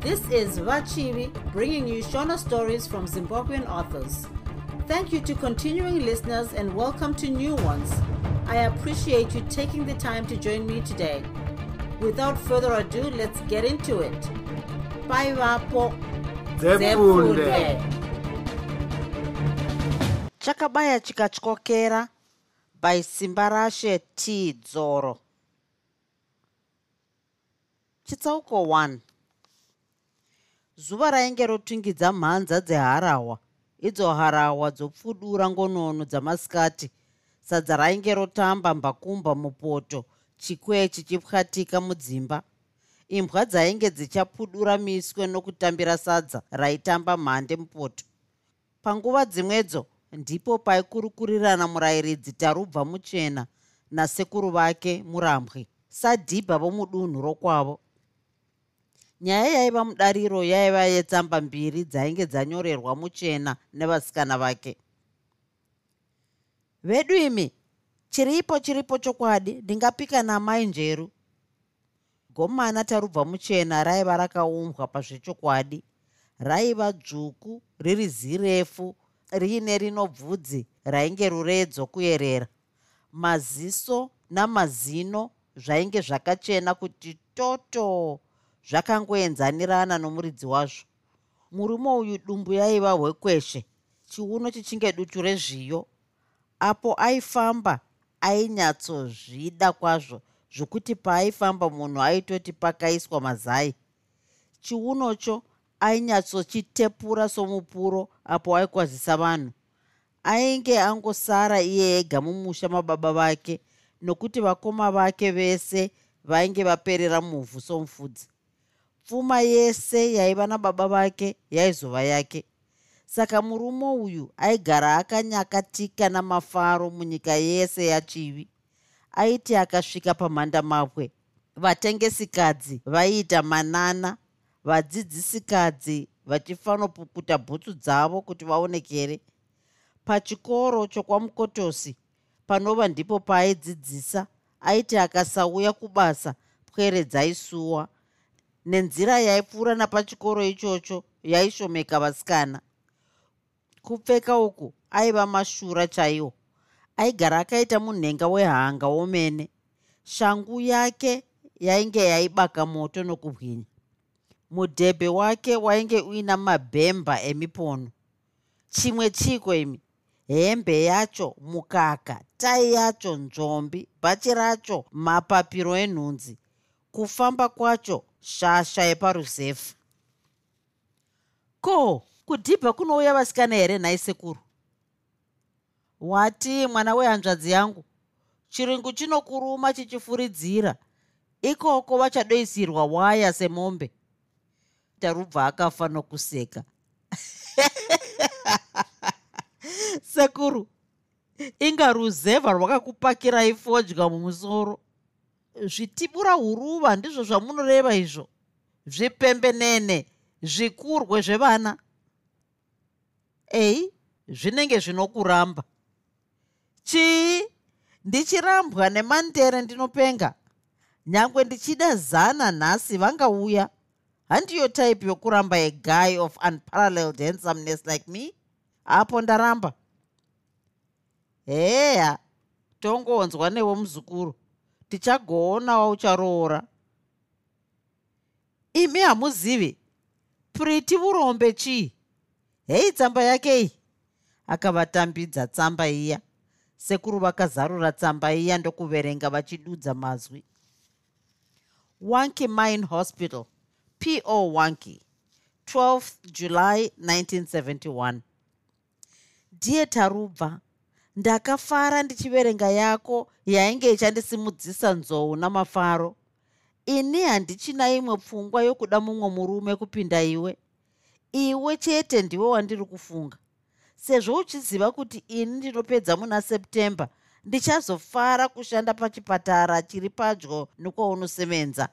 This is Vachivi bringing you Shona stories from Zimbabwean authors. Thank you to continuing listeners and welcome to new ones. I appreciate you taking the time to join me today. Without further ado, let's get into it. Bye, Vapo. Zefunde. chakabaya chikatyokera by simba rashe t dzoro chitsauko 1 zuva rainge rotungidza mhanza dzeharawa. Idzo harawa dzopfudura ngonono dzamasikati sadza rainge rotamba mbakumba mupoto chikwee chichipwatika mudzimba. Imbwa dzainge dzichapudura miswe nokutambira sadza raitamba mhande mupoto. Panguva dzimwedzo ndipo paikurukurirana murayiridzi tarubva muchena nasekuru vake murambwi sadhibha vomudunhu rokwavo nyaya yaiva mudariro yaiva yetsamba mbiri dzainge dzanyorerwa muchena nevasikana vake. Vedu imi chiripo chiripo chokwadi ndingapika namai njeru. Gomana tarubva muchena raiva rakaumbwa pazvechokwadi raiva dzvuku riri zirefu riine rino bvudzi rainge ruredzo kuyerera. Maziso namazino zvainge zvakachena kuti toto zvakangoenzanirana nomuridzi wazvo. Murume uyu dumbu yaiva hwekweshe chiuno chichinge dutu rezviyo. Apo aifamba ainyatsozvida kwazvo zvokuti paaifamba munhu aitoti pakaiswa mazai. Chiunocho ainyatsochitepura somupuro apo aikwazisa vanhu. Ainge angosara iye ega mumusha mababa vake nokuti vakoma vake vese vainge vaperera muvhu somufudzi pfuma yese yaiva nababa vake yaizova yake. Saka murume uyu aigara akanyakatika namafaro munyika yese yachivi. Aiti akasvika pamhandamapwe vatengesikadzi vaiita manana vadzidzisikadzi vachifanopukuta bhutsu dzavo kuti vaonekere. Pachikoro chokwamukotosi panova ndipo paaidzidzisa aiti akasauya kubasa pwere dzaisuwa nenzira yaipfuura napachikoro ichocho yaishomeka vasikana. Kupfeka uku aiva mashura chaiwo. Aigara akaita munhenga wehanga womene. Shangu yake yainge yaibaka moto nokubwinya. Mudhebhe wake wainge uina mabhemba emipono. Chimwe chiko imi hembe yacho mukaka tai yacho nzvombi bhachi racho mapapiro enhunzi. Kufamba kwacho shasha yeparuzefu. Ko kudhibha kunouya vasikana here nhai sekuru wati mwana wehanzvadzi yangu chirungu chinokuruma chichifuridzira. Ikoko vachadoisirwa waya semombe. Tarubva akafa nokuseka. Sekuru inga ruzevha rwakakupakirai fodya mumusoro zvitibura huruva ndizvo zvamunoreva izvo. Zvipembenene zvikurwe zvevana. Ei zvinenge zvinokuramba. Chii? Ndichirambwa nemandere ndinopenga. Nyange ndichida zana nhasi vangauya. Handiyo type yokuramba aguy of unparalleled handsomeness like me? Apo ndaramba. Heya tongonzwa newo muzukuru tichagoonawo ucharoora. Imi hamuzivi? Priti urombe chii? Hei tsamba yake iyi. Akavatambidza tsamba iya. Sekuru vakazarura tsamba iya ndokuverenga vachidudza mazwi. Wanky mine hospital po wanky 12 july 1971 ndiye tarubva ndakafara ndichiverenga yako yainge ichandisimudzisa nzou namafaro. Ini handichina imwe pfungwa yokuda mumwe murume kupinda iwe. Iwe chete ndiwe wandiri kufunga. Sezvo uchiziva kuti ini ndinopedza muna september ndichazofara kushanda pachipatara chiri padyo nekwaunosevenza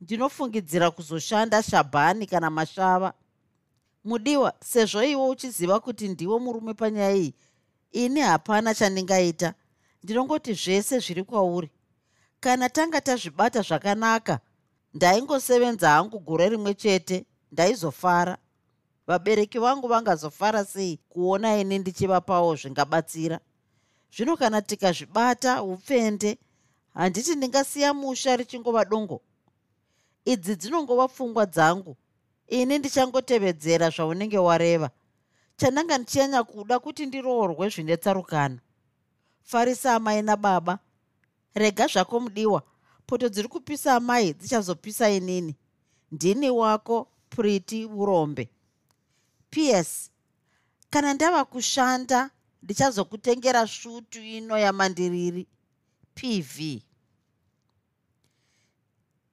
ndinofungidzira kuzoshanda shabhani kana mashava. Mudiwa sezvo iwe uchiziva kuti ndiwe murume panyaya iyi ini hapana chandingaita. Ndinongoti zvese zviri kwauri. Kana tanga tazvibata zvakanaka ndaingosevenza hangu gore rimwe chete ndaizofara. Vabereki vangu vangazofara sei kuona ini ndichivapawo zvingabatsira? Zvino kana tikazvibata upfende handiti ndingasiya musha richingova dongo. Idzi dzinongova pfungwa dzangu. Ini ndichangotevedzera zvaunenge wareva chandanga ndichinyanya kuda kuti ndiroorwe zvine tsarukano. Farisa amai nababa rega zvako mudiwa. Poto dziri kupisa amai dzichazopisa inini. Ndini wako priti urombe ps kana ndava kushanda ndichazokutengera svutu ino yamandiriri pv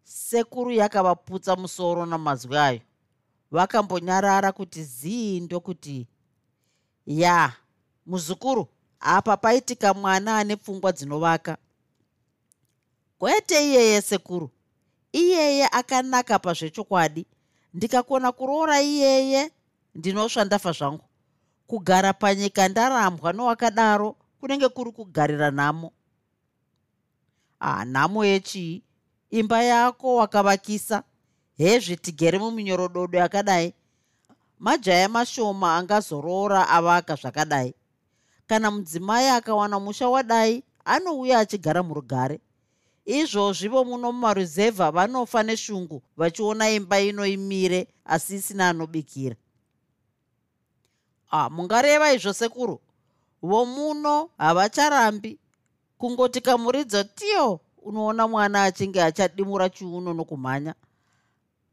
sekuru yakavaputsa musoro namazwi ayo. Vakambonyarara kuti zii ndokuti ya muzukuru apa paitika mwana ane pfungwa dzinovaka? Kwete iyeye sekuru. Iyeye akanaka pazvechokwadi ndikakona kuroora iyeye ndinosva ndafa zvangu kugara panyika ndarambwa nowakadaro kunenge kuri kugarira nhamo. Ah nhamo yechii imba yako wakavakisa. Hezvi tigere muminyorododo yakadai majaya mashoma angazoroora avaka zvakadai. Kana mudzimai akawana musha wadai anouya achigara murugare. Izvozvivo muno mumaruzevha vanofa neshungu vachiona imba ino imire asi isina anobikira. Ah, mungareva izvo sekuru? Vomuno havacharambi. Kungoti kamuridzo tiyo unoona mwana achinge achadimura chiuno nokumhanya.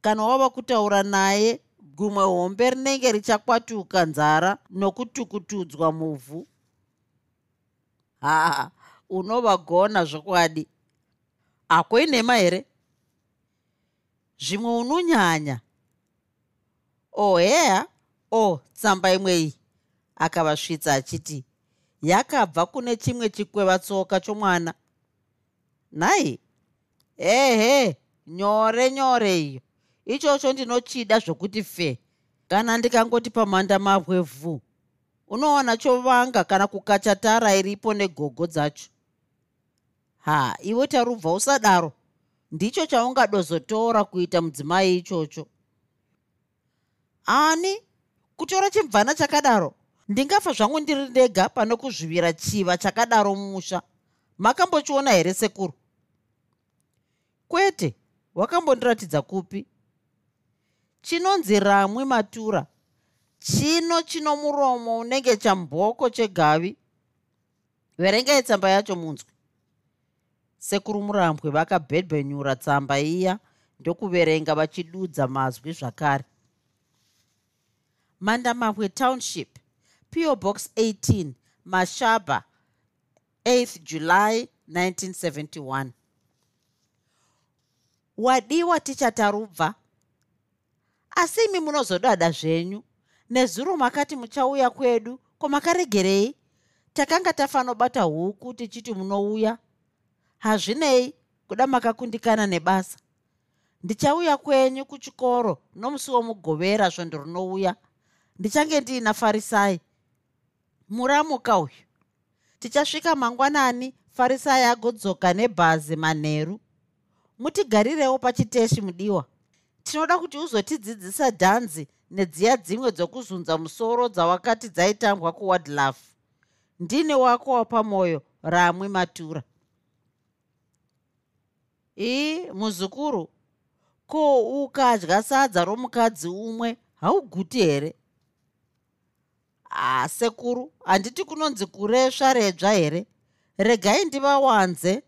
Kana wava kutaura naye gumwe hombe rinenge richakwatuka nzara nokutukutudzwa muvhu. Haa unovagona zvokwadi. Hakoinema here? Zvimwe unonyanya o heya. O tsamba imwe iyi. Akavasvitsa achiti yakabva kune chimwe chikwevatsoka chomwana. Nhai? Ehe nyore nyore iyo ichocho ndinochida zvokuti fe. Kana ndikangoti pamhanda mabwe vhu unowana chovanga kana kukacha tara iripo negogo dzacho. Ha iwe tarubva usadaro ndicho chaungadozotora kuita mudzimai ichocho. Ani? Kutora chimvana chakadaro. Ndingafa zvangu ndiri ndega pano kuzvivira chiva chakadaro mumusha. Makambochiona here sekuru? Kwete wakambondiratidza kupi chinonzi ramwi matura. Chino chino muromo unenge chamboko chegavi. Verengai tsamba yacho munzwi sekuru murambwe vakabhebhenyura tsamba iya ndokuverenga vachidudza mazwi zvakare. Mandamabwe township po box 18 mashaba 8 july 1971 wadiwa tichatarubva asi imi munozodada zvenyu. Nezuro makati muchauya kwedu kwamakaregerei takanga tafanobata huku tichiti munouya? Hazvinei kuda makakundikana nebasa. Ndichauya kwenyu kuchikoro nomusi womugovera svondo rinouya ndichange ndiina farisai. Muramuka uyu. Tichasvika mangwanani farisai agodzoka nebhazi manheru mutigarirewo pachiteshi mudiwa tinoda kuti uzotidzidzisa dhanzi nedziya dzimwe dzokuzunza musoro dzawakati dzaitambwa kuwadlaf ndine wako wapamwoyo ramwi matura. Ii muzukuru ko ukadya sadza romukadzi umwe? Hauguti here? A sekuru handiti kunonzi kuresva redzva here? Regai ndivawanze.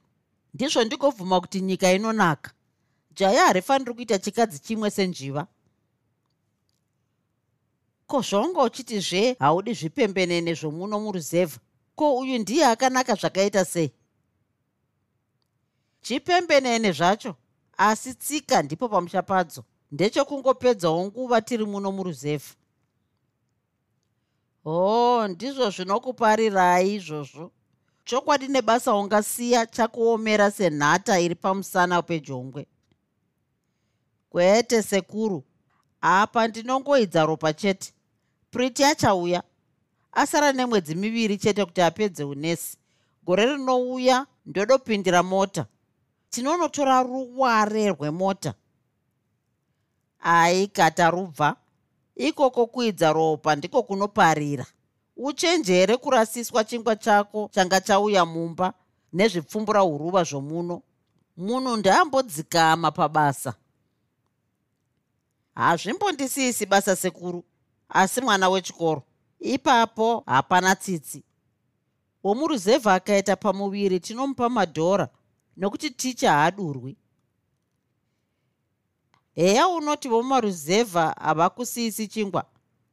Ndizvo ndigobvuma kuti nyika inonaka jaya harifaniri kuita chikadzi chimwe senjiva. Ko zvaunga uchiti zve haudi zvipembenene zvomuno muruzevha ko uyu ndiye akanaka zvakaita sei? Chipembenene zvacho asi tsika ndipo pamushapadzo ndechokungopedzawo nguva tiri muno muruzevha hoo ndizvo zvinokuparirai izvozvo. Chokwadi nebasa ungasiya chakuomera senhata iri pamusana pejongwe kwete sekuru. Apa ndinongoidza ropa chete. Priti achauya. Asara nemwedzi miviri chete kuti apedze unesi. Gore rinouya ndodopindira mota. Tinonotora ruware rwemota. Aikata rubva. Ikoko kuidza ropa ndiko kunoparira. Uchenjere kurasiswa chingwa chako changa chauya mumba nezvipfumbura uruva zvomuno. Munhu ndaambodzikama pabasa hazvimbondisisi basa sekuru asi mwana wechikoro. Ipapo hapana tsitsi. Womuruzevha akaita pamuviri tinomupa madhora nokuti ticha haadurwi. Heya unoti vomaruzevha havakusiyisi chingwa.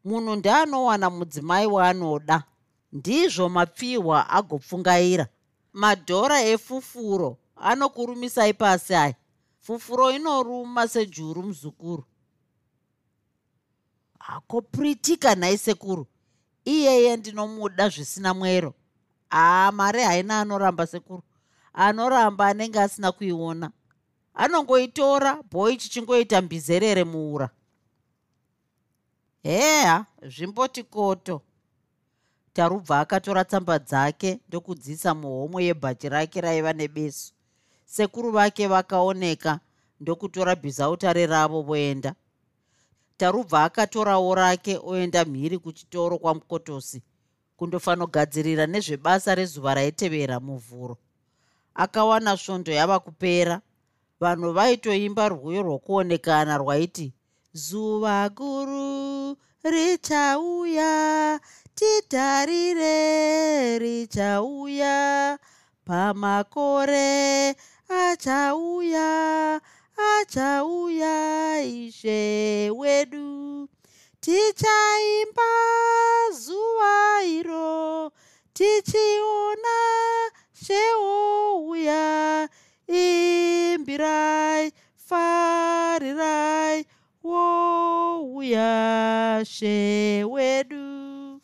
Munhu ndaanowana mudzimai waanoda. Ndizvo mapfihwa agopfungaira. Madhora efufuro anokurumisai pasi aya. Fufuro inoruma sejuru muzukuru hako pritika nhai sekuru iyeye ndinomuda zvisina mwero. Haa mari haina anoramba sekuru. Anoramba anenge asina kuiona. Anongoitora bhoi chichingoita mbizerere muura. Heha zvimboti koto. Tarubva akatora tsamba dzake ndokudziisa muhomwe yebhachi rake raiva nebesu. Sekuru vake vakaoneka ndokutora bhizautare ravo voenda tarubva akatorawo rake oenda mhiri kuchitoro kwamukotosi kundofanogadzirira nezvebasa rezuva raitevera muvhuro. Akawana svondo yava kupera. Vanhu vaitoimba rwiyo rwokuonekana rwaiti zuva guru richauya titarire richauya pamakore achauya achauya ishe wedu tichaimba zuva iro tichiona sheouya imbirai farirai wouya she wedu.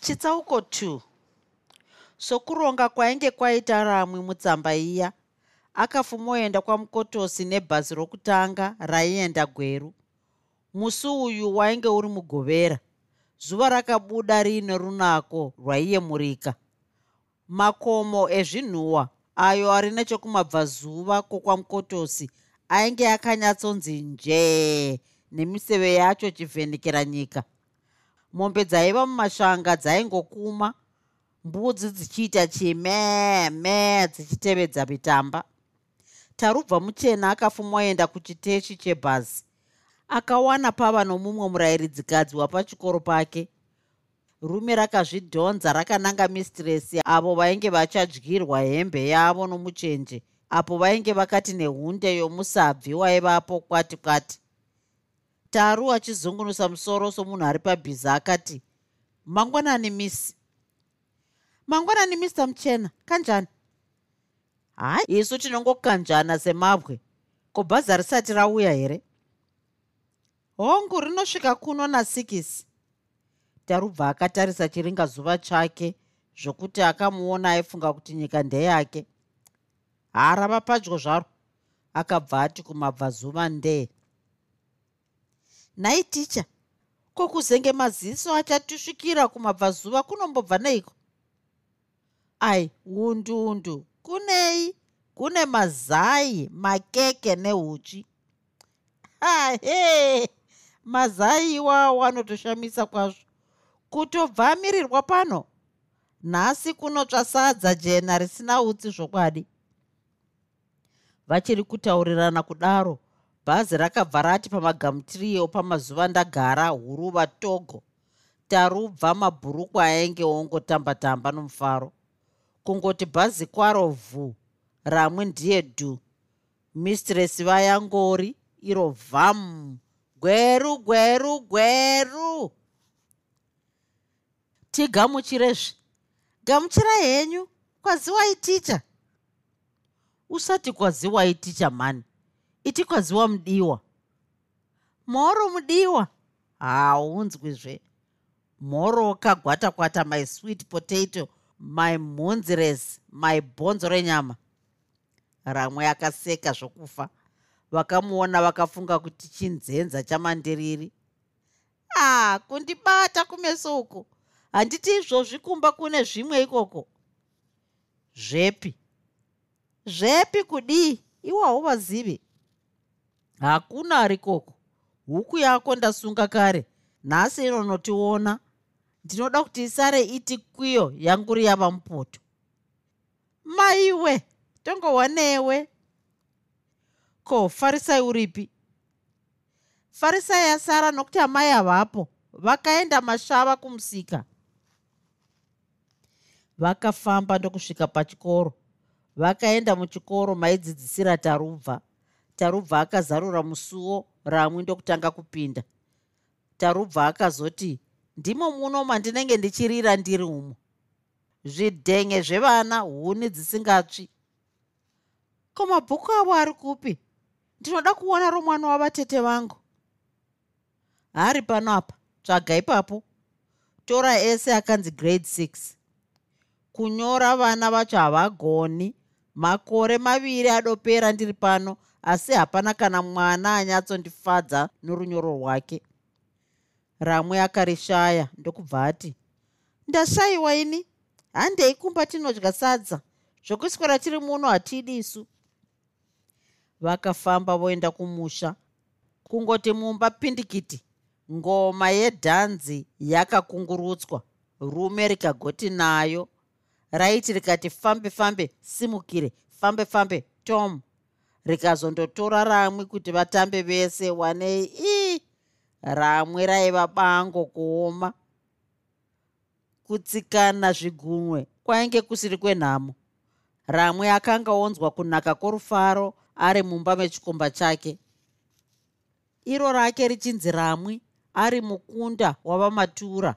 Chitsauko 2 sokuronga kwainge kwaita ramwi mutsamba iya akafumoenda kwamukotosi nebhazi rokutanga raienda gweru. Musi uyu wainge uri mugovera. Zuva rakabuda riine runako rwaiyemurika. Makomo ezvinhuhwa ayo ari nechokumabvazuva kwokwamukotosi ainge akanyatsonzi njee nemiseve yacho chivhenekera nyika. Mombe dzaiva mumashanga dzaingokuma mbudzi dzichiita chimeme dzichitevedza mitamba tarubva muchena akafumoenda kuchiteshi chebhazi. Akawana pava nomumwe murayiridzikadzi wapachikoro pake. Rume rakazvidhonza rakananga mistresi avo vainge vachadyirwa hembe yavo nomuchenje apo vainge vakati nehunde yomusabvi waivapo kwati kwati taru achizungunusa musoro somunhu ari pabhiza akati mangwanani misi mangwanani mr muchena kanjani hai isu tinongokanjana semabwe. Ko bhazi risati rauya here? Hongu rinosvika kuno nasikisi. Tarubva akatarisa chiringa zuva chake zvokuti akamuona aifunga kuti nyika ndeyake. Harava padyo zvaro. Akabva ati kumabvazuva ndee. Nhai ticha kokuzenge maziso achatisvikira kumabvazuva kunombobva neiko? Ai undundu kunei? Kune mazai makeke neuchi ahe mazai iwawo anotoshamisa kwazvo. Kutobva amirirwa pano? Nhasi kunotsva sadza jena risina utsi zvokwadi. Vachiri kutaurirana kudaro bhazi rakabva rati pamagamutiriyo pamazuva ndagara huruva togo. Tarubva mabhurukwa ainge ongotamba-tamba nomufaro kungoti bhazi kwaro vhu ramwe ndiye dhu mistresi vayangori iro vhamu gweru gweru gweru. Tigamuchirezve gamuchirai henyu kwaziwai ticha usati kwaziwai ticha mani iti kwaziwa mudiwa. Mhoro mudiwa? Haunzwizve mhoro kagwata kwata my sweet potato my munzires my bhonzo renyama. Ramwe akaseka zvokufa. Vakamuona vakafunga kuti chinzenza chamandiriri. Ah kundibata kumeso uko handiti izvozvi kumba kune zvimwe ikoko. Zvepi? Zvepi kudii iwo hauvazivi. Hakuna ari koko huku yako ndasunga kare. Nhasi inonotiona ndinoda kuti isare iti kwiyo yanguri yava mupoto maiwe tongohwa newe ko farisai uripi? Farisai yasara nokuti amai havapo vakaenda mashava kumusika. Vakafamba ndokusvika pachikoro vakaenda muchikoro maidzidzisira tarubva. Tarubva akazarura musuwo ramwi ndokutanga kupinda. Tarubva akazoti ndimo muno mandinenge ndichirira ndiri umo. Zvidhenge zvevana huni dzisingatsvi. Ko mabhuku avo ari kupi? Ndinoda kuona romwana wavatete vangu. Hari pano apa. Tsvaga ipapo tora ese akanzi grade 6 kunyora vana vacho havagoni. Makore maviri adopera ndiri pano asi hapana kana mwana anyatsondifadza norunyoro rwake ramwe akarishaya ndokubva ati ndashayiwa ini? Handei kumba tinodya sadza. Zvokuswera tiri muno hatidi isu. Vakafamba voenda kumusha kungoti mumba pindikiti ngoma yedhanzi yakakungurutswa rume rikagoti nayo raiti rikati fambe fambe simukire fambe fambe tom. Rikazondotora ramwe kuti vatambe vese wanei ramwe raiva bango kuoma. Kutsikana zvigunwe kwainge kusiri kwenhamo. Ramwe akanga onzwa kunaka kworufaro ari mumba mechikomba chake. Iro rake richinzi ramwi ari mukunda wavamatura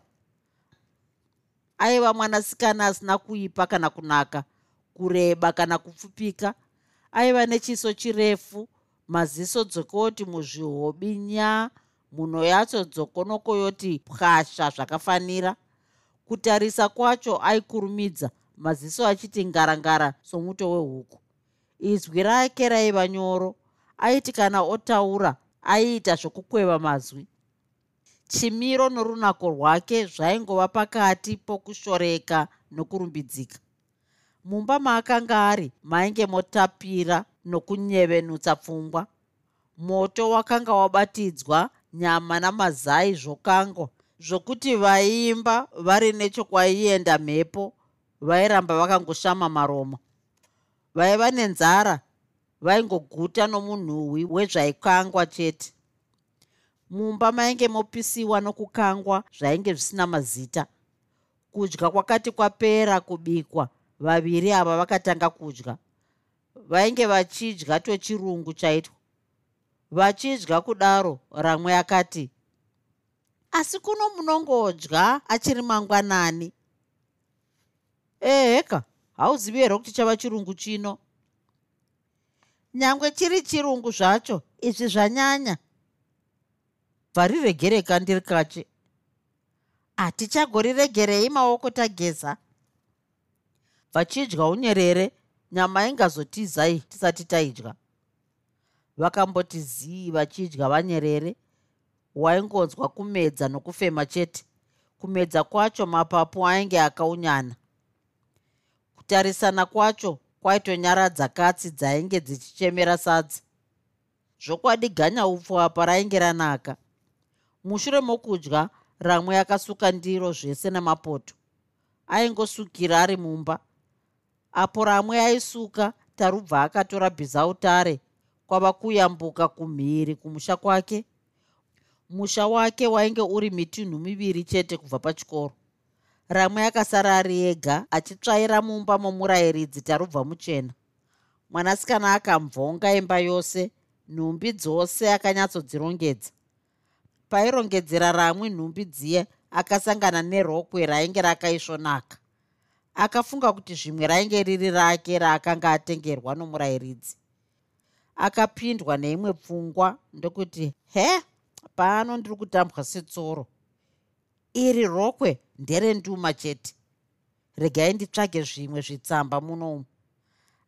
aiva mwanasikana asina kuipa kana kunaka kureba kana kupfupika. Aiva nechiso chirefu maziso dzokoti muzvihobi nya munhu yacho dzokonokoyoti pwasha zvakafanira. Kutarisa kwacho aikurumidza maziso achiti ngarangara somuto wehuku. Izwi rake raiva nyoro aiti kana otaura aiita zvokukweva mazwi. Chimiro norunako rwake zvaingova pakati pokushoreka nokurumbidzika. Mumba maakanga ari mainge motapira nokunyevenutsa pfungwa. Moto wakanga wabatidzwa nyama namazai zvokangwa zvokuti vaimba vari nechokwaienda mhepo vairamba vakangoshama maroma vaiva nenzara vaingoguta nomunhuhwi wezvaikangwa chete. Mumba mainge mopisiwa nokukangwa zvainge zvisina mazita. Kudya kwakati kwapera kubikwa vaviri ava vakatanga kudya. Vainge vachidya twechirungu chaitwa vachidya kudaro ramwe akati asi kuno munongodya achiri mangwanani. Eheka hauzivi here kuti chava chirungu chino? Nyange chiri chirungu zvacho izvi zvanyanya. Bvariregereka ndiri kache hatichagoriregerei maoko tageza. Vachidya unyerere nyama ingazotizai tisati taidya vakamboti zii vachidya vanyerere. Waingonzwa kumedza nokufema chete. Kumedza kwacho mapapu ainge akaunyana. Kutarisana kwacho kwaitonyaradza katsi dzainge dzichichemera sadza. Zvokwadi ganya upfu apa rainge ranaka. Mushure mokudya ramwe akasuka ndiro zvese nemapoto aingosukira ari mumba. Apo ramwe aisuka tarubva akatora bhizautare kwava kuyambuka kumhiri kumusha kwake. Musha wake wainge uri mitunhu miviri chete kubva pachikoro. Ramwe akasara ari ega achitsvaira mumba momurayiridzi tarubva muchena. Mwanasikana akamvonga imba yose nhumbi dzose akanyatsodzirongedza. Pairongedzera ramwe nhumbi dziye akasangana nerokwe rainge rakaisvonaka. Akafunga kuti zvimwe rainge riri rake raakanga atengerwa nomurayiridzi akapindwa neimwe pfungwa ndokuti he pano ndiri kutambwa setsoro. Iri rokwe nderenduma chete. Regai nditsvage zvimwe zvitsamba munomu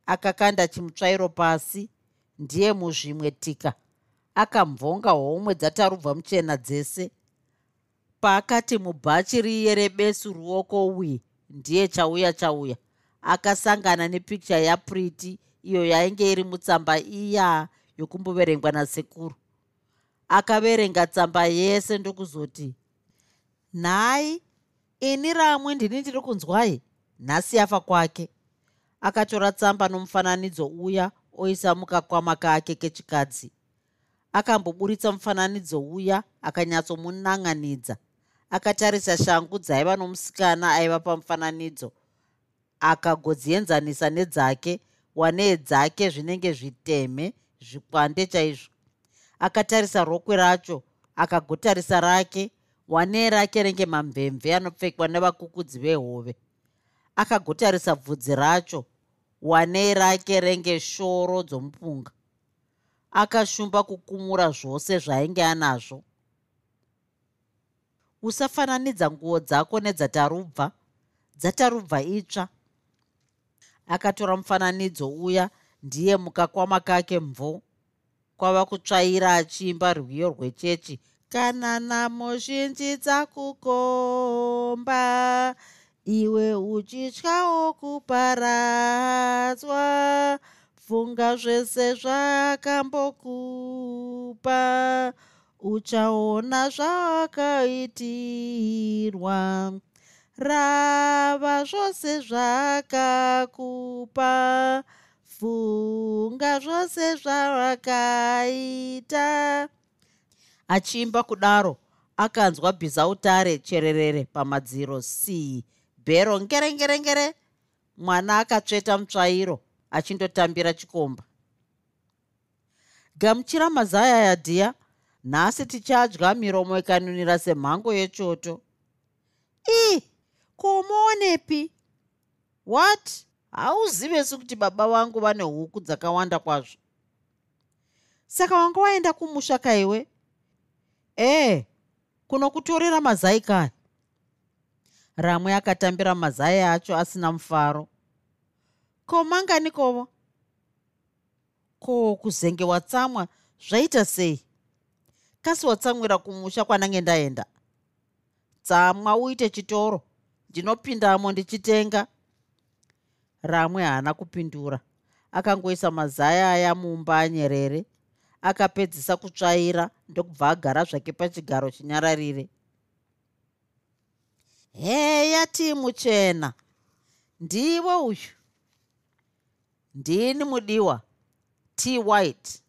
akakanda chimutsvairo pasi ndiye muzvimwe tika. Akamvonga homwe dzatarubva muchena dzese. Paakati mubhachi riye rebesu ruoko wi ndiye chauya chauya akasangana nepikicha yapriti iyo yainge iri mutsamba iya yokumboverengwa nasekuru. Akaverenga tsamba yese ndokuzoti nhai ini ramwe ndini ndiri kunzwai nhasi yafa kwake. Akatora tsamba nomufananidzo uya oisa mukakwama kake kechikadzi. Akamboburitsa mufananidzo uya akanyatsomunan'anidza. Akatarisa shangu dzaiva nomusikana aiva pamufananidzo akagodzienzanisa nedzake wanee dzake zvinenge zviteme zvikwande chaizvo. Akatarisa rokwe racho akagotarisa rake wanee rake renge mamvemve anopfekwa nevakukudzi vehove. Akagotarisa bvudzi racho wanei rake renge shoro dzomupunga. Akashumba kukumura zvose zvaainge anazvo. Usafananidza nguo dzako nedzatarubva. Dzatarubva itsva akatora mufananidzo uya ndiye mukakwama kake mvo kwava kutsvaira achiimba rwiyo rwechechi kana namozhinji dzakukomba iwe uchityawo kuparadzwa funga zvese zvakambokupa uchaona zvakaitirwa rava zvose zvakakupa funga zvose zvavakaita. Achiimba kudaro akanzwa bhizautare chererere pamadziro sii bhero ngerengerengere mwana akatsveta mutsvairo achindotambira chikomba. Gamuchira mazaya yadhiya nhasi tichadya miromo ikanunira semhango yechoto. Ii komoonepi what? Hauzivesi kuti baba vangu vane huku dzakawanda kwazvo? Saka wanga waenda kumusha kaiwe ee kunokutorera mazai kaya ramwe akatambira mazai acho asina mufaro. Ko manganikovo ko kuzenge watsamwa zvaita sei? Kasi watsamwira kumusha kwanange ndaenda. Tsamwa uite chitoro ndinopindamo ndichitenga. Ramwe haana kupindura. Akangoisa mazaya aya mumba anyerere. Akapedzisa kutsvaira ndokubva agara zvake pachigaro chinyararire. Heya tii muchena ndiwe uyu. Ndini mudiwa t white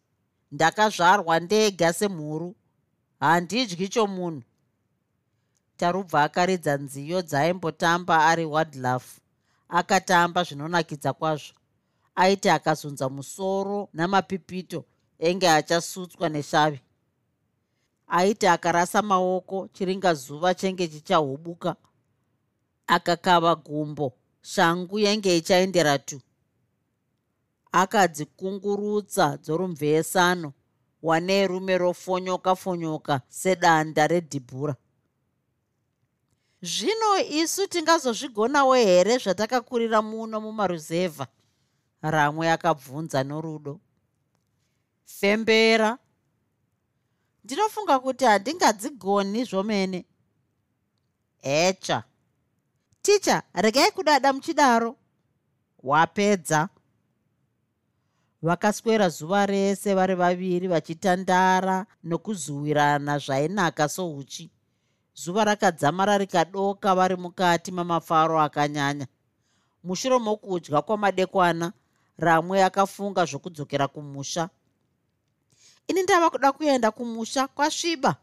ndakazvarwa ndega semhuru. Handidyi chomunhu tarubva akaridza nziyo dzaimbotamba ari wadlaf akatamba zvinonakidza kwazvo. Aiti akazunza musoro namapipito enge achasutswa neshavi. Aiti akarasa maoko chiringazuva chenge chichahubuka. Akakava gumbo shangu yenge ichaendera tu. Akadzikungurutsa dzorumvesano wanei rume rofonyoka fonyoka sedanda redhibhura zvino isu tingazozvigonawo here zvatakakurira muno mumaruzevha? Ramwe akabvunza norudo. Fembera. Ndinofunga kuti handingadzigoni zvomene. Hecha ticha regai kudada muchidaro. Wapedza. Vakaswera zuva rese vari vaviri vachitandara nokuzuwirana zvainaka souchi zuva rakadzamara rikadoka vari mukati mamafaro akanyanya. Mushure mokudya kwamadekwana ramwe akafunga zvokudzokera kumusha. Ini ndava kuda kuenda kumusha kwasviba.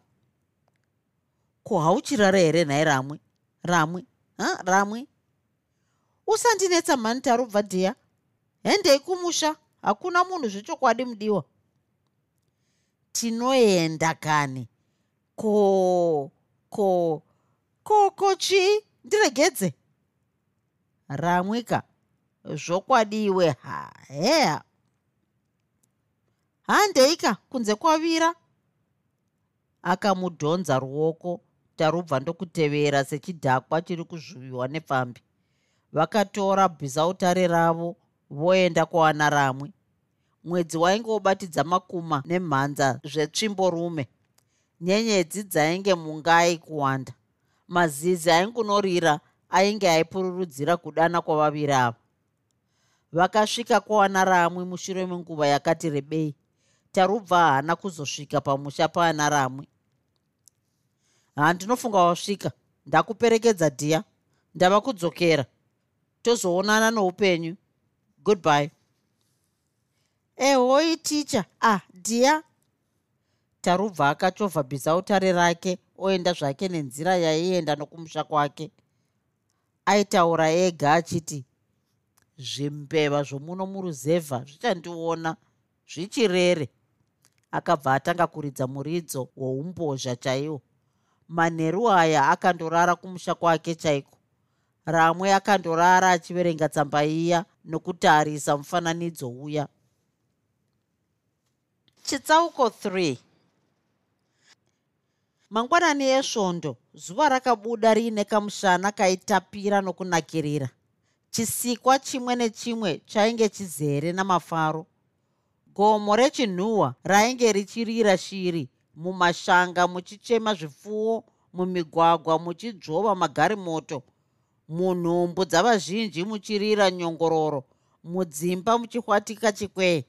Ko hauchirara here nhai ramwe? Ramwe? Ha? Ramwe? Usandinetsa mhani tarubva dhiya? Hendei kumusha. Hakuna munhu zvechokwadi mudiwa. Tinoenda kani? Ko ko ko ko chii ndiregedze. Ramwika zvokwadiwe haheya handeika kunze kwavira akamudhonza ruoko tarubva ndokutevera sechidhakwa chiri kuzvuviwa nepfambi. Vakatora bhizautare ravo voenda kuwana ramwe. Mwedzi wainge wobatidza makuma nemhanza zvetsvimborume nyenyedzi dzainge mungai kuwanda. Mazizi aingunorira ainge aipururudzira kudana kwavaviri ava. Vakasvika kuwana ramwe mushure menguva yakati rebei. Tarubva haana kuzosvika pamusha paana ramwe handinofunga wasvika. Ndakuperekedza dhiya ndava kudzokera. Tozoonana noupenyu. Goodby ehoi ticha ah dhiya tarubva akachovha bhizautare rake oenda zvake nenzira yaienda nokumusha kwake. Aitaura ega achiti zvimbeva zvomuno muruzevha zvichandiona zvichirere. Akabva atanga kuridza muridzo woumbozha chaiwo. Manheru aya akandorara kumusha kwake chaiko? Ramwe akandorara achiverenga tsamba iya nokutarisa mufananidzo uya. Chitsauko 3 mangwanani esvondo zuva rakabuda riine kamushana kaitapira nokunakirira. Chisikwa chimwe nechimwe chainge chizere namafaro. Gomo rechinhuhwa rainge richirira shiri mumashanga muchichema zvipfuwo mumigwagwa muchidzvova magarimoto munhumbu dzavazhinji muchirira nyongororo mudzimba muchihwatika chikwee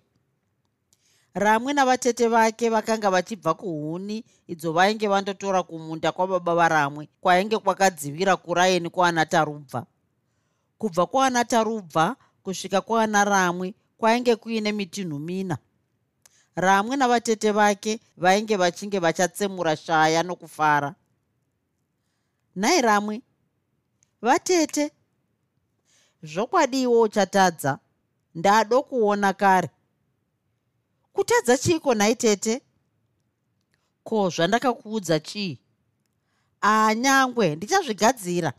ramwe navatete vake vakanga vachibva kuhuni idzo vainge vandotora kumunda kwababa varamwe kwainge kwakadzivira kuraini kwaana tarubva. Kubva kwaana tarubva kusvika kwaana ramwe kwainge kuine mitinhu mina. Ramwe navatete vake vainge vachinge vachatsemura shaya nokufara. Nhai ramwe vatete zvokwadiwo uchatadza. Ndado kuona kare kutadza chiiko nhai tete ko zvandakakuudza chii? Anyangwe ndichazvigadzira.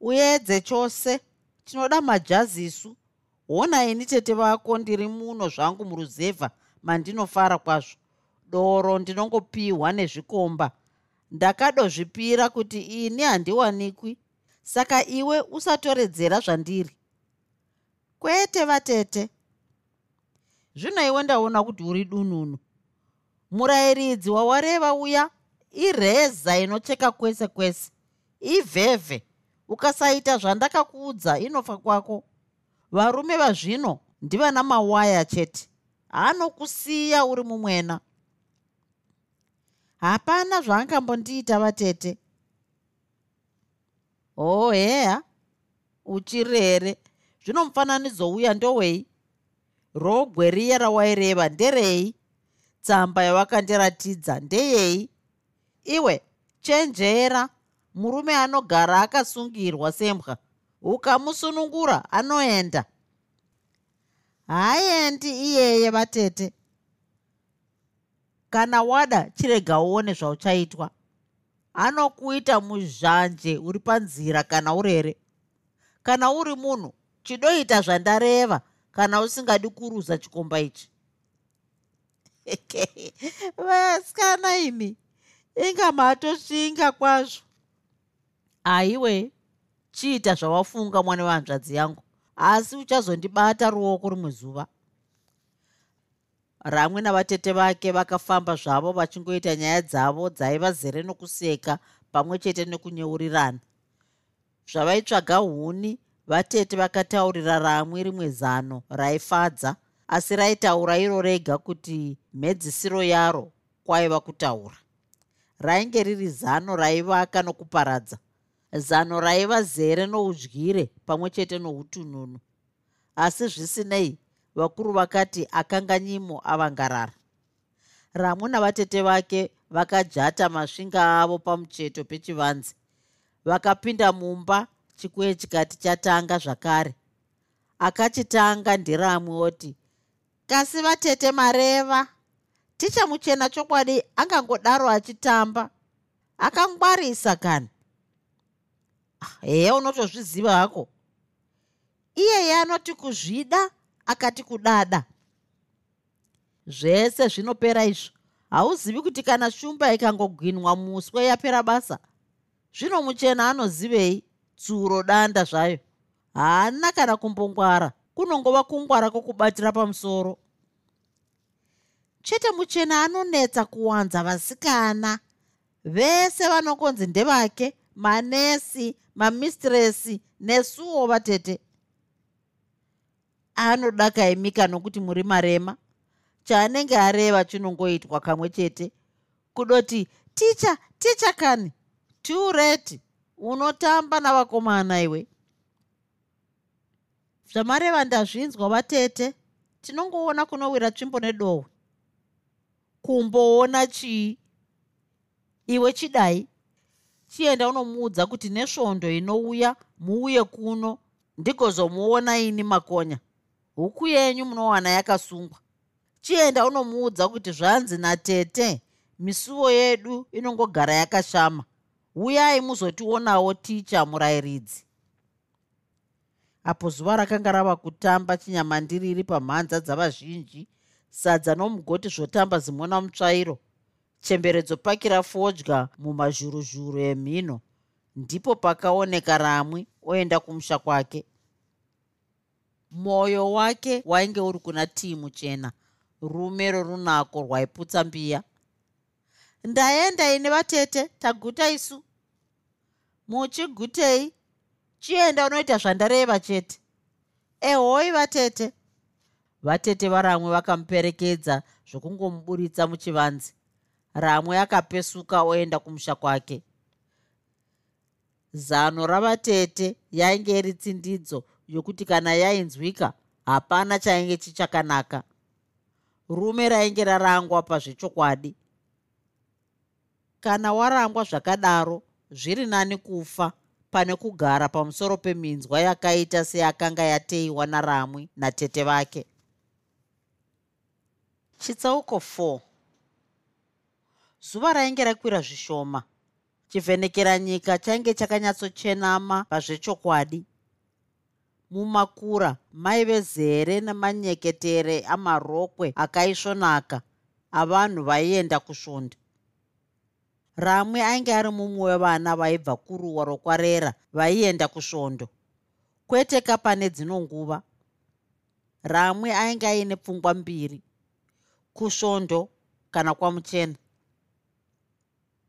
Uedze chose tinoda majazi isu hona ini tete vako ndiri muno zvangu muruzevha mandinofara kwazvo. Doro ndinongopiwa nezvikomba. Ndakadozvipira kuti ini handiwanikwi saka iwe usatoredzera zvandiri. Kwete vatete zvino iwe ndaona kuti uri dununu. Murayiridzi wawareva uya ireza inocheka kwese kwese ivhevhe. Ukasaita zvandakakuudza inofa kwako. Varume vazvino ndivana mawaya chete anokusiya uri mumwena. Hapana zvaangambondiita vatete. Oh heya uchirere. Zvino mufananidzo uya ndowei rogwe riya rawaireva nderei tsamba yavakandiratidza ndeyei. Iwe chenjera. Murume anogara akasungirwa sembwa. Ukamusunungura anoenda. Haaendi iyeye vatete. Kana wada chirega uone zvauchaitwa. Anokuita muzhanje uri panzira kana urere. Kana uri munhu chidoita zvandareva kana usingadi kuruza chikomba ichi. Vasikana imi inga matosvinga kwazvo. Aiwe chiita zvawafunga mwana wehanzvadzi yangu asi uchazondibata ruoko rimwe zuva. Ramwe navatete vake vakafamba zvavo vachingoita nyaya dzavo dzaiva zere nokuseka pamwe chete nekunyeurirana zvavaitsvaga huni vatete vakataurira ramwe rimwe zano raifadza asi raitaura iro rega kuti mhedzisiro yaro kwaiva kutaura. Rainge riri zano raivaka nokuparadza zano raiva zere noudyire pamwe chete noutununu. Asi zvisinei vakuru vakati akanganyimo avangarara. Ramwe navatete vake vakajata masvinga avo pamucheto pechivanze vakapinda mumba chikwe chikati chatanga zvakare. Akachitanga ndiramwe oti kasi vatete mareva ticha muchena chokwadi angangodaro achitamba. Akangwarisa kani? Heya unotozviziva hako. Iyeye anoti kuzvida akati kudada. Zvese zvinopera izvo. Hauzivi kuti kana shumba ikangogwinwa muswe yapera basa? Zvino muchena anozivei tsuro danda zvayo. Haana kana kumbongwara. Kunongova kungwara kwokubatira pamusoro. Chete muchena anonetsa kuwanza vasikana. Vese vanongonzi ndevake manesi mamistiresi nesuwo vatete. Anoda kaimika nokuti muri marema. Chaanenge areva chinongoitwa kamwe chete. Kudoti ticha ticha kani? Tureti unotamba navakomana iwe? Zvamareva ndazvinzwa vatete. Tinongoona kunowira tsvimbo nedohwe kumboona chii? Iwe chidai? Chienda unomuudza kuti nesvondo inouya muuye kuno ndigozomuona ini makonya. Huku yenyu munowana yakasungwa. Chienda unomuudza kuti zvanzi natete misuwo yedu inongogara yakashama uyai muzotionawo ticha murayiridzi apo zuva rakanga rava kutamba chinyamandiriri pamhanza dzavazhinji sadza nomugoti zvotamba zimona mutsvairo. Chemberedzo pakira fodya mumazhuruzhuru emhino ndipo pakaoneka ramwi oenda kumusha kwake. Mwoyo wake wainge uri kuna tii muchena rume rorunako rwaiputsa mbiya ndaenda ine vatete taguta isu. Muchigutei chienda unoita zvandareva chete. Ehoi vatete. Vatete varamwe vakamuperekedza zvokungomuburitsa muchivanzi ramwe akapesuka oenda kumusha kwake. Zano ravatete yainge iri tsindidzo yokuti kana yainzwika hapana chainge chichakanaka. Rume rainge rarangwa pazvechokwadi kana warangwa zvakadaro zviri nani kufa pane kugara pamusoro peminzwa yakaita seyakanga yateiwa naramwi natete vake. Chitsauko 4 zuva rainge rakwira zvishoma chivhenekera nyika chainge chakanyatsochenama pazvechokwadi. Mumakura maive zere nemanyeketere amarokwe akaisvonaka avanhu vaienda kusvonda ramwe ainge ari mumwe wevana vaibva kuruwa rokwarera vaienda kusvondo. Kwete kapane dzino nguva. Ramwe ainge aine pfungwa mbiri kusvondo kana kwamuchena.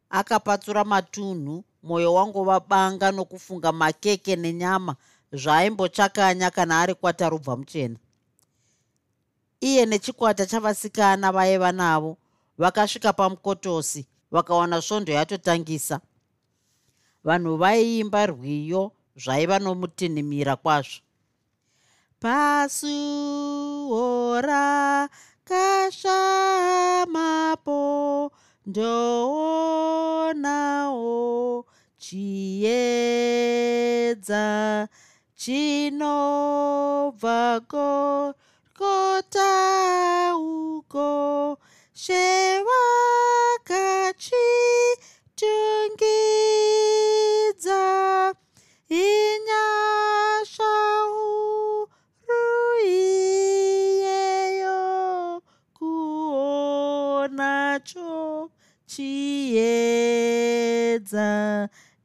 Akapatsura matunhu mwoyo wangova banga nokufunga makeke nenyama zvaaimbotshakanya kana ari kwatarubva muchena. Iye nechikwata chavasikana vaiva navo vakasvika pamukotosi vakawana svondo yatotangisa. Vanhu vaiimba rwiyo zvaiva nomutinhimira kwazvo. Pasuo rakashamapo ndoonawo chiedza chinobva kota uko shevakachitungidza inyasha uruiyeyo kuonacho chiedza.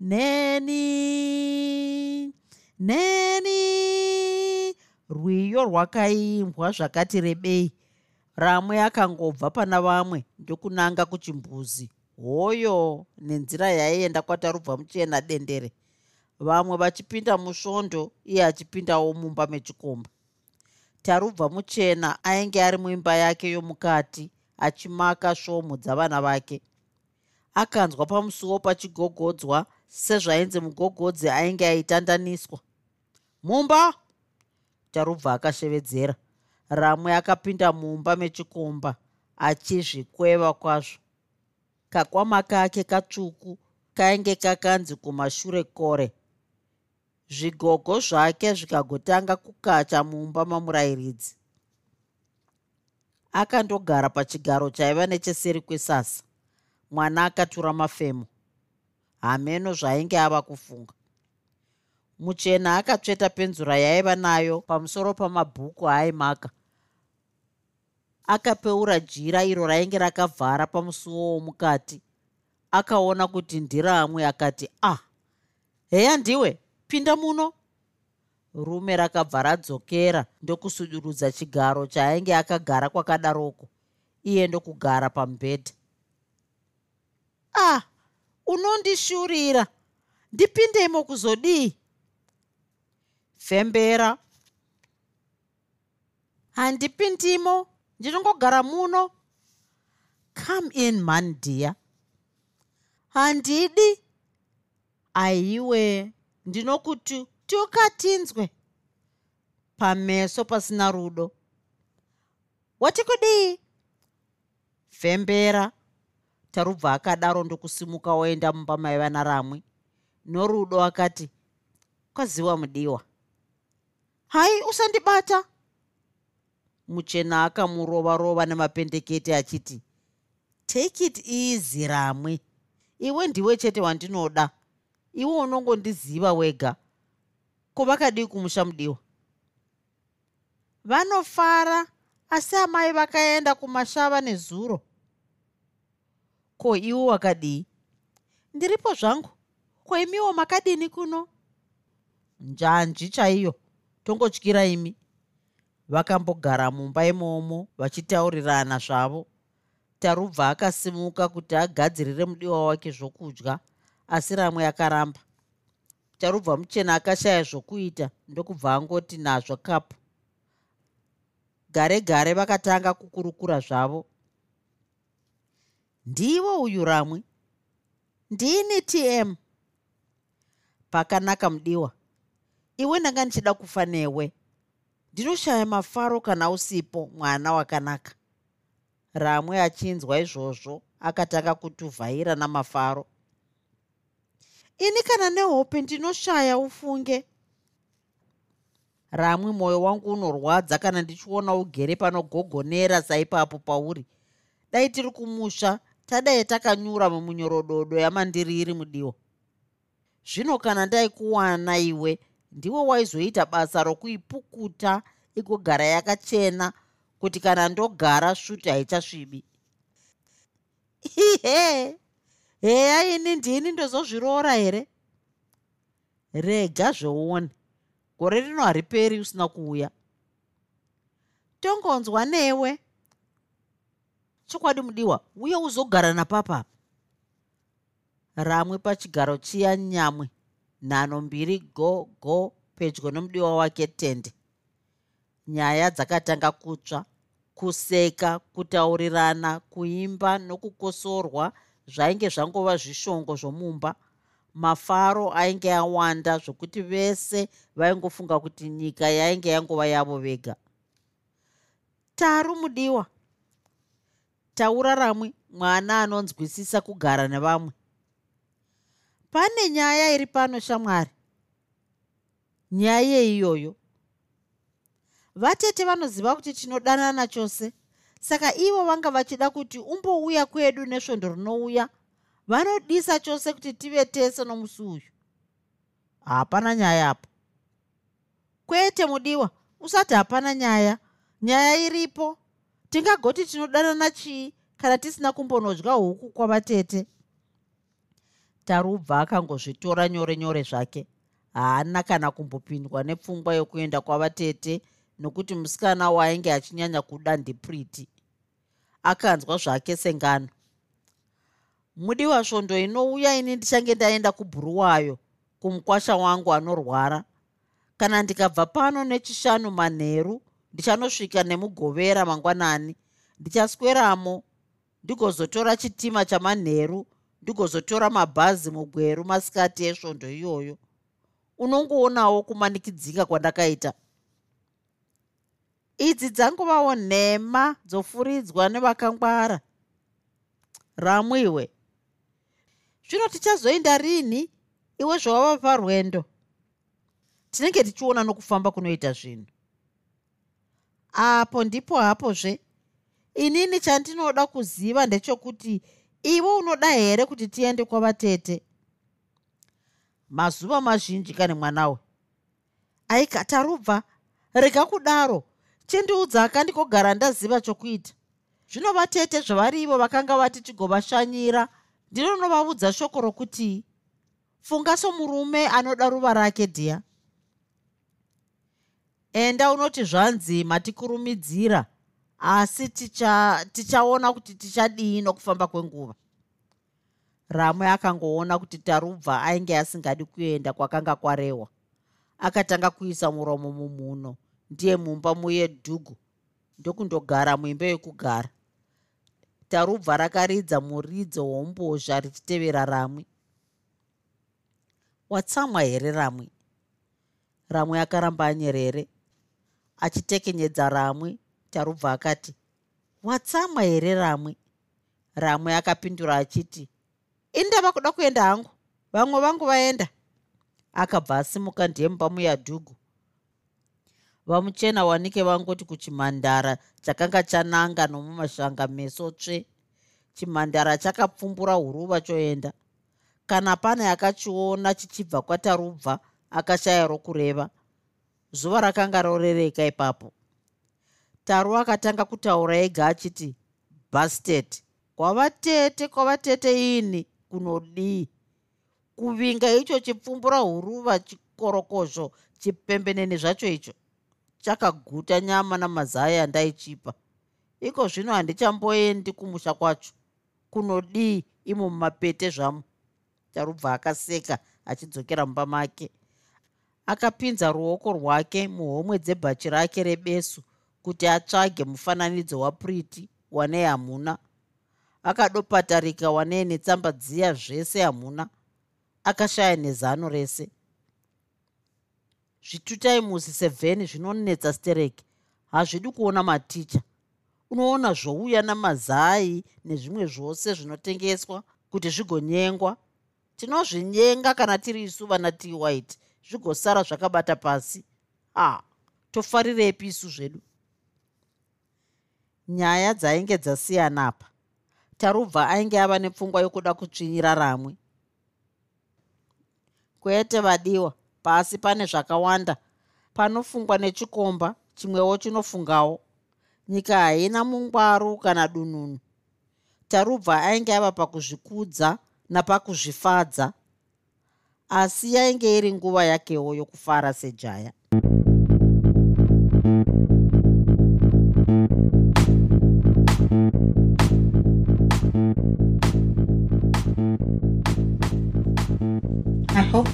Neni neni rwiyo rwakaimbwa zvakati rebei ramwe akangobva pana vamwe ndokunanga kuchimbuzi. Hoyo nenzira yaienda kwatarubva muchena dendere. Vamwe vachipinda musvondo iye achipindawo mumba mechikomba. Tarubva muchena ainge ari muimba yake yomukati achimaka svomu dzavana vake. Akanzwa pamusuwo pachigogodzwa sezvainzi mugogodzi ainge aitandaniswa mumba! Tarubva akashevedzera ramwe akapinda mumba mechikomba achizvikweva kwazvo. Kakwama kake katsvuku kainge kakanzi kumashure kore. Zvigogo zvake zvikagotanga kukacha mumba mamurayiridzi. Akandogara pachigaro chaiva necheseri kwesasa. Mwana akatura mafemo. Hameno zvainge ava kufunga. Muchena akatsveta penzura yaiva nayo pamusoro pamabhuku aaimaka akapeura jira iro rainge rakavhara pamusuwo womukati. Akaona kuti ndiramwe akati ah heya ndiwe pinda muno. Rume rakabva radzokera ndokusudurudza chigaro chaainge akagara kwakadaroko iye ndokugara pamubhedha. Ah unondishurira ndipindemo kuzodii? Fembera. Handipindimo ndinongogara muno. Come in man dear handidi. Aiwe ndinokuti tukatinzwe pameso pasina rudo. Wati kudii fembera tarubva akadaro ndokusimuka waenda mumba maiva naramwe norudo akati kwaziwa mudiwa. Hai usandibata muchena akamurova rova nemapendekete achiti take it easy ramwe. Iwe ndiwe chete wandinoda. Iwe unongondiziva wega. Kuvakadii kumusha mudiwa? Vanofara asi amai vakaenda kumashava nezuro. Ko iwo wakadii? Ndiripo zvangu. Ko imiwo makadini kuno? Njanji chaiyo. Tongotyira imi vakambogara mumba imomo vachitaurirana zvavo. Tarubva akasimuka kuti agadzirire mudiwa wake zvokudya asi ramwe akaramba. Tarubva muchena akashaya zvokuita ndokubva angoti nazvo kapu gare gare vakatanga kukurukura zvavo. Ndiwo uyu ramwe? Ndini tm pakanaka mudiwa. Iwe ndanga ndichida kufa newe ndinoshaya mafaro kana usipo mwana wakanaka. Ramwe achinzwa izvozvo akatanga kutuvhaira namafaro. Ini kana nehope ndinoshaya ufunge? Ramwe mwoyo wangu unorwadza kana ndichiona ugere panogogonera saipapo pauri. Dai tiri kumusha tadai takanyura mumunyorododo yamandiriri mudiwa zvino kana ndaikuwana iwe ndiwe waizoita basa rokuipukuta igogara yakachena kuti kana ndogara svuti haichasvibi. Ihe heya ini ndini ndozozviroora here? Rega zvouone gore rino hariperi usina kuuya. Tongonzwa newe. Chokwadi mudiwa uye uzogara napapapa ramwe pachigaro chiya nyamwe nhano mbiri go go pedyo nomudiwa wake tende nyaya dzakatanga kutsva kuseka kutaurirana kuimba nokukosorwa zvainge zvangova zvishongo zvomumba. Mafaro ainge awanda zvokuti vese vaingofunga kuti nyika yainge yangova yavo vega. Taru mudiwa. Taura ramwe mwana anonzwisisa kugara nevamwe pane nyaya iri pano shamwari? Nyaya yeiyoyo vatete vanoziva kuti tinodanana chose. Saka ivo vanga vachida kuti umbouya kwedu nesvondo rinouya vanodisa chose kuti tive tese nomusi uyu? Hapana nyaya apo. Kwete mudiwa usati hapana nyaya. Nyaya iripo. Tingagoti tinodanana chii kana tisina kumbonodya huku kwavatete tarubva akangozvitora nyore nyore zvake. Haana kana kumbopindwa nepfungwa yokuenda kwavatete nokuti musikana waainge achinyanya kuda ndipriti. Akanzwa zvake sengano. Mudiwa svondo inouya ini ndichange ndaenda kubhuruwayo kumukwasha wangu anorwara. Kana ndikabva pano nechishanu manheru ndichanosvika nemugovera mangwanani. Ndichasweramo ndigozotora chitima chamanheru ndigozotora mabhazi mugweru masikati esvondo iyoyo. Unongoonawo kumanikidzika kwandakaita. Idzi dzangovawo nhema dzofuridzwa nevakangwara. Ramwiwe zvino tichazoenda rini? Iwe zvawava parwendo. Tinenge tichiona nokufamba kunoita zvinhu. Apo ndipo hapozve inini chandinoda kuziva ndechokuti iwe unoda here kuti tiende kwavatete mazuva mazhinji kane mwanawe aikatarubva rega kudaro. Chindiudza akandikogara ndaziva chokuita. Zvino vatete zvavarivo vakanga vati tigovashanyira ndinonovaudza shoko rokuti funga somurume anoda ruva rake dhiya. Enda unoti zvanzi matikurumidzira asi tichaona ticha kuti tichadii nokufamba kwenguva. Ramwe akangoona kuti tarubva ainge asingadi kuenda kwakanga kwarehwa akatanga kuisa muromo mumhuno ndiye mumba muye dhugu. Ndokundogara muimba yekugara tarubva rakaridza muridzo wombozha richitevera ramwe watsamwa here ramwe ramwe akaramba anyerere achitekenyedza ramwe tarubva akati watsamwa here ramwe ramwe akapindura achiti indava kuda kuenda hangu. Vamwe vangu vaenda. Akabva asimuka ndiye mumba muyadhugu. Vamuchena wanike vangoti kuchimhandara chakanga chananga nomumashanga meso tsve. Chimhandara chakapfumbura huruva choenda. Kana pane akachiona chichibva kwatarubva akashaya rokureva. Zuva rakanga rorereka ipapo taru akatanga kutaura ega achiti bastet kwavatete kwavatete ini kunodii kuvinga icho chipfumbura huruva chikorokozho chipembenene zvacho icho chakaguta nyama namazaya andaichipa. Iko zvino handichamboendi kumusha kwacho. Kunodii imo mumapete zvamo tarubva akaseka achidzokera mumba make. Akapinza ruoko rwake muhomwe dzebhachi rake rebesu kuti atsvage mufananidzo wapriti wanei hamuna akadopatarika wanei netsamba dziya zvese hamuna akashaya nezano rese. Zvitutai musi sevheni zvinonetsa stereki hazvidi kuona maticha. Unoona zvouya namazai nezvimwe zvose zvinotengeswa kuti zvigonyengwa tinozvinyenga kana tiri isu vana t white zvigosara zvakabata pasi. A tofarirepi isu zvedu nyaya dzainge dzasiyanapa tarubva ainge ava nepfungwa yokuda kutsvinyira ramwe. Kwete vadiwa pasi pane zvakawanda. Panofungwa nechikomba chimwewo chinofungawo. Nyika haina mungwaru kana dununu. Tarubva ainge ava pakuzvikudza napakuzvifadza. Asi yainge iri nguva yakewo yokufara sejaya